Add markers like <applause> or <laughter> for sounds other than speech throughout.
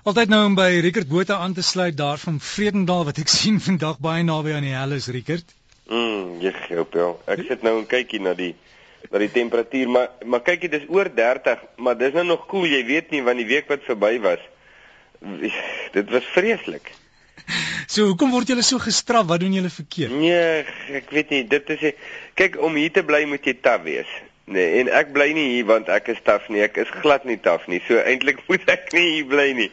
Altyd nou om by Rickert Botha aan te sluit daar van Vredendal wat ek <laughs> sien vandag baie naby aan die hel is Rickert. Mm, jy help ja. Ek sit nou en kyk hier na die na die temperatuur, maar maar kyk jy dis oor 30, maar dis nou nog koel, cool, jy weet nie van die week wat verby was. <laughs> Dit was vreeslik. So, hoekom word julle so gestraf? Wat doen julle verkeerd? Nee, ek weet nie. Dit is kyk om hier te bly moet jy taaf wees. Nee, en ek bly nie hier want ek is taaf nie. Ek is glad nie taaf nie. So eintlik <laughs> moet ek nie hier bly nie.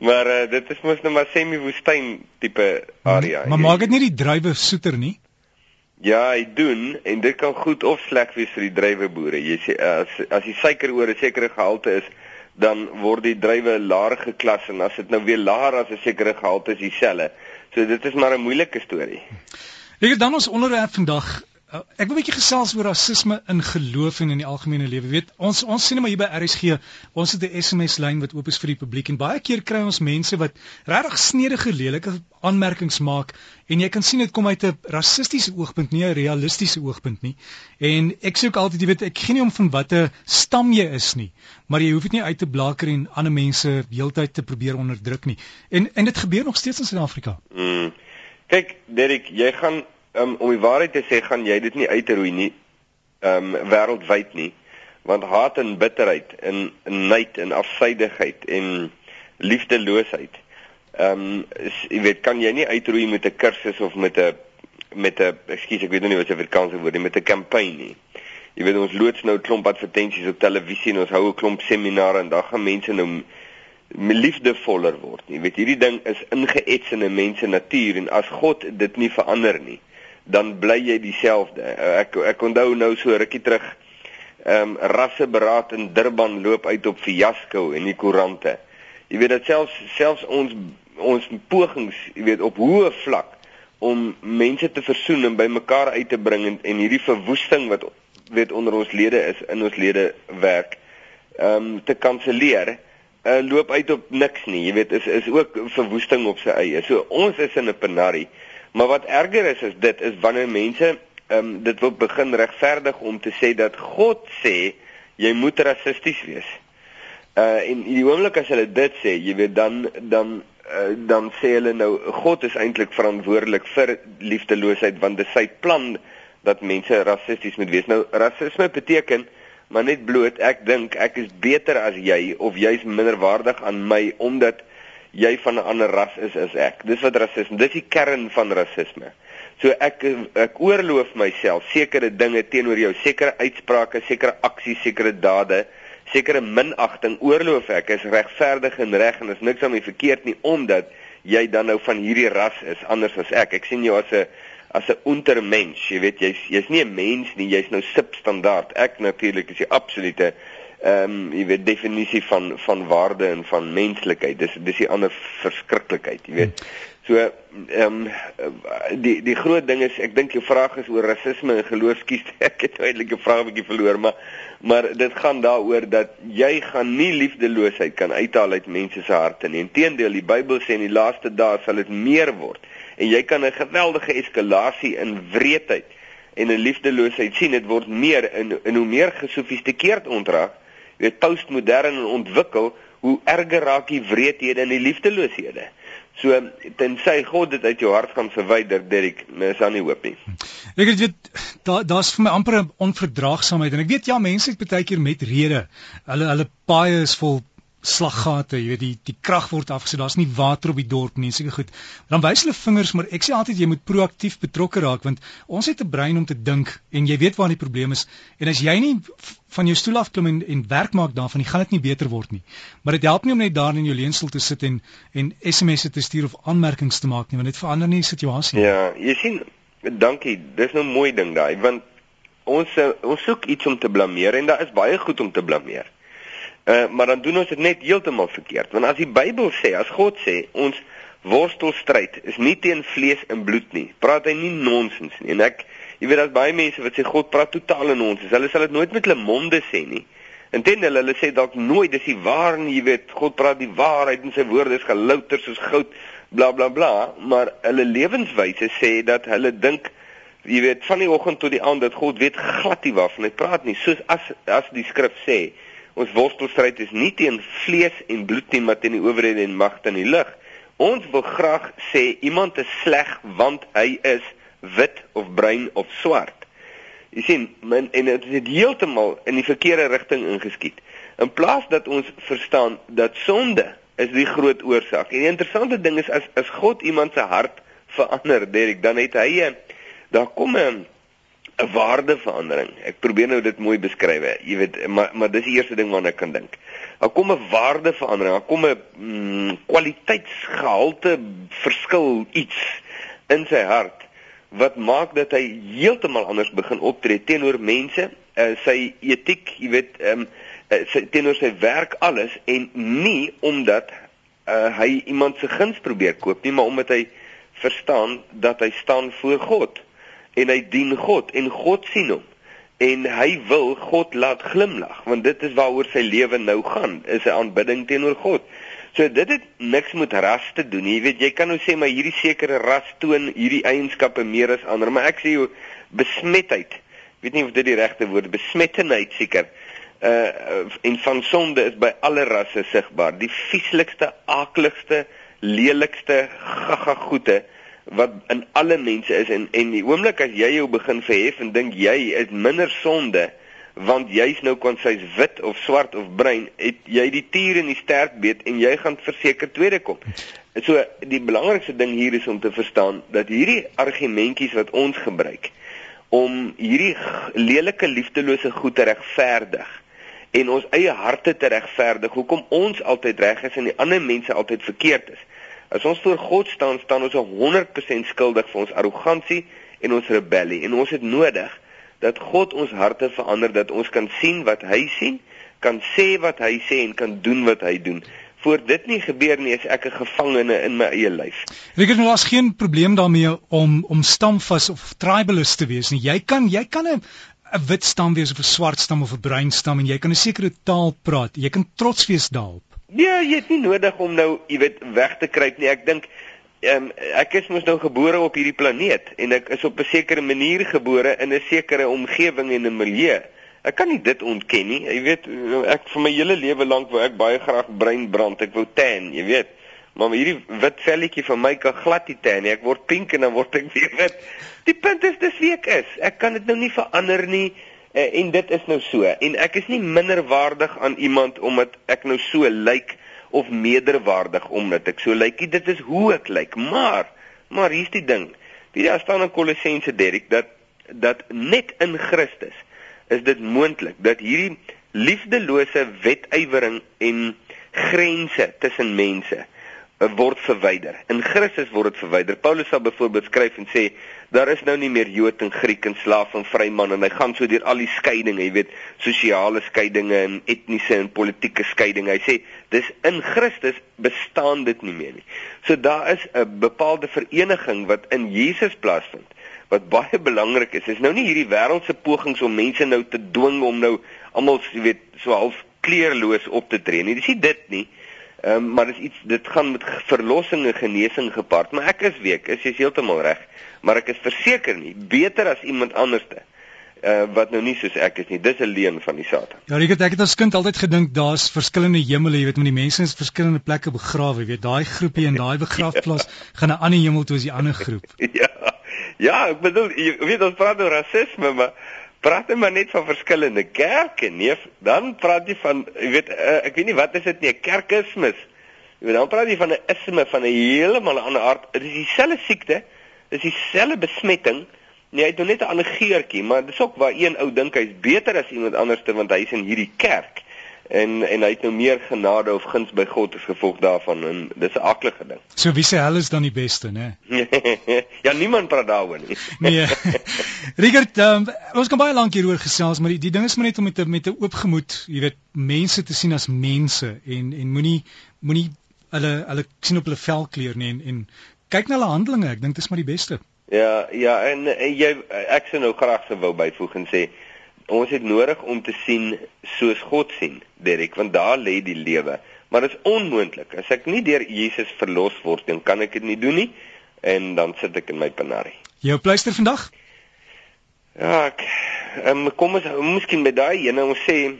Maar uh, dit is mos nou maar semi-woestyn tipe area. Maar, maar maak dit nie die druiwe soeter nie? Ja, hy doen en dit kan goed of sleg wees vir die druiweboere. Jy sê as as die suiker oor 'n sekere gehalte is, dan word die druiwe laer geklas en as dit nou weer laer as 'n sekere gehalte is dieselfde. So dit is maar 'n moeilike storie. Ek het dan ons onderwerp vandag Uh, ek wil 'n bietjie gesels oor rasisme in geloof en in die algemene lewe. Weet, ons ons sien maar hier by RSG, ons het 'n SMS lyn wat oop is vir die publiek en baie keer kry ons mense wat regtig snedige lelike aanmerkings maak en jy kan sien dit kom uit 'n rassistiese oogpunt, nie 'n realistiese oogpunt nie. En ek sê ook altyd, jy weet, ek gee nie om van watter stam jy is nie, maar jy hoef dit nie uit te blaker en ander mense heeltyd te probeer onderdruk nie. En en dit gebeur nog steeds in Suid-Afrika. Mm. Kyk, Derek, jy gaan um, om die waarheid te sê gaan jy dit nie uitroei nie um wêreldwyd nie want haat en bitterheid en nait en afsydigheid en liefdeloosheid um jy weet kan jy nie uitroei met 'n kursus of met 'n met 'n ekskuus ek weet nie wat se Afrikaanse woord is met 'n kampanje nie jy weet ons loods nou 'n klomp advertensies op televisie en ons hou 'n klomp seminare en dan gaan mense nou liefdevoller word. Jy weet hierdie ding is ingeets in 'n mens se natuur en as God dit nie verander nie, dan bly jy dieselfde. Ek ek onthou nou so rukkie terug ehm um, rasseberaad in Durban loop uit op fiasco in die koerante. Jy weet dat selfs selfs ons ons pogings, jy weet op hoë vlak om mense te versoen en bymekaar uit te bring en, en hierdie verwoesting wat weet onder ons lede is in ons lede werk ehm um, te kanselleer uh, loop uit op niks nie. Jy weet is is ook verwoesting op sy eie. So ons is in 'n penarie. Maar wat erger is is dit is wanneer mense ehm um, dit wil begin regverdig om te sê dat God sê jy moet rassisties wees. Uh en die oomblik as hulle dit sê, jy weet dan dan uh, dan sê hulle nou God is eintlik verantwoordelik vir liefdeloosheid want dit is sy plan dat mense rassisties moet wees. Nou rasisme beteken maar net bloot ek dink ek is beter as jy of jy's minderwaardig aan my omdat jy van 'n ander ras is as ek. Dis wat rasisme. Dis die kern van rasisme. So ek ek oorloof myself sekere dinge teenoor jou, sekere uitsprake, sekere aksies, sekere dade, sekere minagting oorloof ek is regverdig en reg en is niks aan my verkeerd nie omdat jy dan nou van hierdie ras is anders as ek. Ek sien jou as 'n as 'n untermens. Jy weet jy's jy's nie 'n mens nie, jy's nou substandaard. Ek natuurlik is die absolute ehm um, jy weet definisie van van waarde en van menslikheid. Dis dis die ander verskriklikheid, jy weet. So ehm um, die die groot ding is ek dink jou vraag is oor rasisme en geloofskies. <laughs> Ek het eintlik 'n vraag bietjie verloor, maar maar dit gaan daaroor dat jy gaan nie liefdeloosheid kan uithaal uit mense se harte nie. Inteendeel, die Bybel sê in die laaste dae sal dit meer word en jy kan 'n geweldige eskalasie in wreedheid en 'n liefdeloosheid sien. Dit word meer in in hoe meer gesofistikeerd ontraak weet postmodern ontwikkel, hoe erger raak die wreedhede en die liefdelooshede. So tensy God dit uit jou hart gaan verwyder, Derek, is daar nie hoop nie. Ek weet daar daar's vir my amper 'n onverdraagsaamheid en ek weet ja, mense het baie keer met rede. Hulle hulle paai is vol slaggate, jy weet die die krag word afgesit. Daar's nie water op die dorp nie, seker goed. Dan wys hulle vingers, maar ek sê altyd jy moet proaktief betrokke raak want ons het 'n brein om te dink en jy weet waar die probleem is. En as jy nie van jou stoel af klim en, en werk maak daarvan, gaan dit nie beter word nie. Maar dit help nie om net daar in jou leunstoel te sit en en SMS'e te stuur of aanmerkings te maak nie, want dit verander nie die situasie nie. Ja, jy sien, dankie. Dis nou 'n mooi ding daai, want ons ons soek iets om te blameer en daar is baie goed om te blameer. Uh, maar dan doen ons dit net heeltemal verkeerd. Want as die Bybel sê, as God sê, ons worstelstryd is nie teen vlees en bloed nie, praat hy nie nonsens nie. En ek, jy weet daar's baie mense wat sê God praat totaal in ons. Hulle sal dit nooit met hulle monde sê nie. Intendeel hulle sê dalk nooit dis die waar nie, jy weet, God praat die waarheid en sy woorde is gelouter soos goud, bla bla bla, maar hulle lewenswyse sê dat hulle dink jy weet van die oggend tot die aand dat God weet glad nie waarvan hy praat nie, soos as as die skrif sê Ons worstelstryd is nie teen vlees en bloed nie, maar teen die owerhede en magte in die lig. Ons wil graag sê iemand is sleg want hy is wit of bruin of swart. Jy sien, men, en dit het heeltemal in die verkeerde rigting ingeskiet. In plaas dat ons verstaan dat sonde is die groot oorsaak. En die interessante ding is as as God iemand se hart verander, Derek, dan het hy 'n daar kom 'n 'n waardeverandering. Ek probeer nou dit mooi beskryf. Jy weet, maar maar dis die eerste ding waarna ek kan dink. Daar kom 'n waardeverandering, daar kom 'n mm, kwaliteitsgehalte verskil iets in sy hart wat maak dat hy heeltemal anders begin optree teenoor mense, uh, sy etiek, jy weet, ehm um, uh, sy teenoor sy werk alles en nie omdat uh, hy iemand se guns probeer koop nie, maar omdat hy verstaan dat hy staan voor God en hy dien God en God sien hom en hy wil God laat glimlag want dit is waaroor sy lewe nou gaan is 'n aanbidding teenoor God. So dit het niks met ras te doen. Jy weet jy kan nou sê maar hierdie sekere ras toon hierdie eienskappe meer as ander, maar ek sê jou besmetheid. Ek weet nie of dit die regte woord besmettenheid seker. Uh en van sonde is by alle rasse sigbaar. Die vieslikste, aakligste, lelikste gaga goeie wat in alle mense is en en die oomblik as jy jou begin verhef en dink jy is minder sonde want jy's nou kon sy's wit of swart of bruin het jy die tier in die sterk beet en jy gaan verseker tweede kom. So die belangrikste ding hier is om te verstaan dat hierdie argumentjies wat ons gebruik om hierdie lelike liefdelose goed te regverdig en ons eie harte te regverdig hoekom ons altyd reg is en die ander mense altyd verkeerd is As ons voor God staan, staan ons 100% skuldig vir ons arrogansie en ons rebellie en ons het nodig dat God ons harte verander dat ons kan sien wat hy sien, kan sê wat hy sê en kan doen wat hy doen. Voor dit nie gebeur nie, is ek 'n gevangene in my eie lyf. Het nou as geen probleem daarmee om om stamvas of tribalist te wees nie. Jy kan jy kan 'n 'n wit stam wees of 'n swart stam of 'n bruin stam en jy kan 'n sekere taal praat. Jy kan trots wees daarop. Nee, jy het nie nodig om nou, jy weet, weg te kruip nie. Ek dink ehm um, ek is mos nou gebore op hierdie planeet en ek is op 'n sekere manier gebore in 'n sekere omgewing en 'n milieu. Ek kan nie dit ontken nie. Jy weet, ek vir my hele lewe lank wou ek baie graag brein brand. Ek wou tan, jy weet. Maar hierdie wit velletjie van my kan glad nie tan nie. Ek word pink en dan word ek weer wit. Die punt is dis wie ek is. Ek kan dit nou nie verander nie. Uh, en dit is nou so. En ek is nie minderwaardig aan iemand omdat ek nou so lyk of meerderwaardig omdat ek so lyk dit is hoe ek lyk. Maar maar hier's die ding. Wie daar staan in Kolossense Derek dat dat net in Christus is dit moontlik dat hierdie liefdelose wetywering en grense tussen mense word verwyder. In Christus word dit verwyder. Paulus sal byvoorbeeld skryf en sê daar is nou nie meer Jood en Griek en slaaf en vryman en hy gaan so deur al die skeidinge, jy weet, sosiale skeidinge en etniese en politieke skeidinge. Hy sê dis in Christus bestaan dit nie meer nie. So daar is 'n bepaalde vereniging wat in Jesus plaasvind wat baie belangrik is. Is nou nie hierdie wêreldse pogings om mense nou te dwing om nou almal, jy weet, so half kleerloos op te tree nie. Dis nie dit nie. Ehm um, maar dis iets dit gaan met verlossing en genesing gepaard. Maar ek is week, is jy heeltemal reg. Maar ek is verseker nie beter as iemand anderste. Uh wat nou nie soos ek is nie. Dis 'n leuen van die Satan. Ja, ek het ek het as kind altyd gedink daar's verskillende hemele, jy weet, met die mense in verskillende plekke begrawe, jy weet, daai groepie en daai <laughs> begrafplaas gaan 'n ander hemel toe as die ander groep. <laughs> ja. Ja, ek bedoel, jy weet ons praat oor rasisme, maar praat jy maar net van verskillende kerke, nee, dan praat jy van jy weet uh, ek weet nie wat is dit nie, kerkismus. Jy weet dan praat jy van 'n isme van 'n heeltemal ander aard. Dit is dieselfde siekte, dit is dieselfde besmetting. Nee, hy het nou net 'n ander geurtjie, maar dis ook waar een ou dink hy's beter as iemand anders ter want hy's in hierdie kerk en en hy het nou meer genade of guns by God as gevolg daarvan en dis 'n aklige ding. So wie se hel is dan die beste, né? <laughs> ja, niemand praat daaroor nie. <laughs> nee. Richard, um, ons kan baie lank hieroor gesels, maar die, die ding is maar net om met 'n met 'n oop gemoed, jy weet, mense te sien as mense en en moenie moenie hulle hulle sien op hulle velkleur nie en en kyk na hulle handelinge. Ek dink dit is maar die beste. Ja, ja, en, en jy ek sou nou graag sou wou byvoeg en sê ons het nodig om te sien soos God sien, Derek, want daar lê die lewe. Maar dit is onmoontlik. As ek nie deur Jesus verlos word, dan kan ek dit nie doen nie en dan sit ek in my penarie. Jou pleister vandag? Ja, ek um, kom ons miskien by daai ene ons sê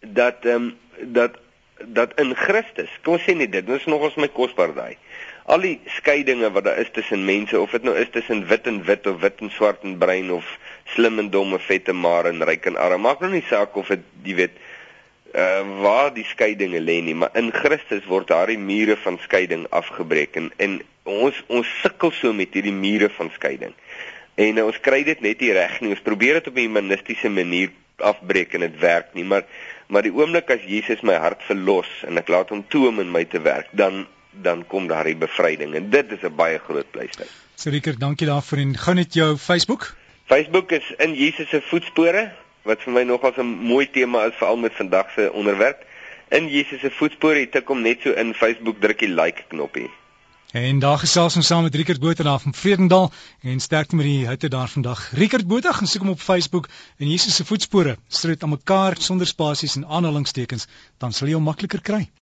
dat ehm um, dat dat in Christus, kom ons sê net dit, dit is nog ons my kosbaar daai. Al die skeidinge wat daar is tussen mense of dit nou is tussen wit en wit of wit en swart en bruin of slim en dom of vet en maar en ryk en arm, maak nou nie saak of dit jy weet uh waar die skeidinge lê nie, maar in Christus word daardie mure van skeiding afgebreek en, en ons ons sukkel so met hierdie mure van skeiding. En uh, ons kry dit net nie reg nie. Ons probeer dit op 'n humanistiese manier afbreek en dit werk nie, maar maar die oomblik as Jesus my hart verlos en ek laat hom toe om in my te werk, dan dan kom daar die bevryding en dit is 'n baie groot pleister. So Rieker, dankie daarvoor en gou net jou Facebook. Facebook is in Jesus se voetspore wat vir my nogals 'n mooi tema is veral met vandag se onderwerp. In Jesus se voetspore, jy tik hom net so in Facebook druk die like knoppie. En daar gesels ons saam met Rickert Botha daar van Vredendal en sterkte met die hitte daar vandag. Rickert Botha gaan soek hom op Facebook in Jesus se voetspore. Streed aan mekaar sonder spasies en aanhalingstekens, dan sal jy hom makliker kry.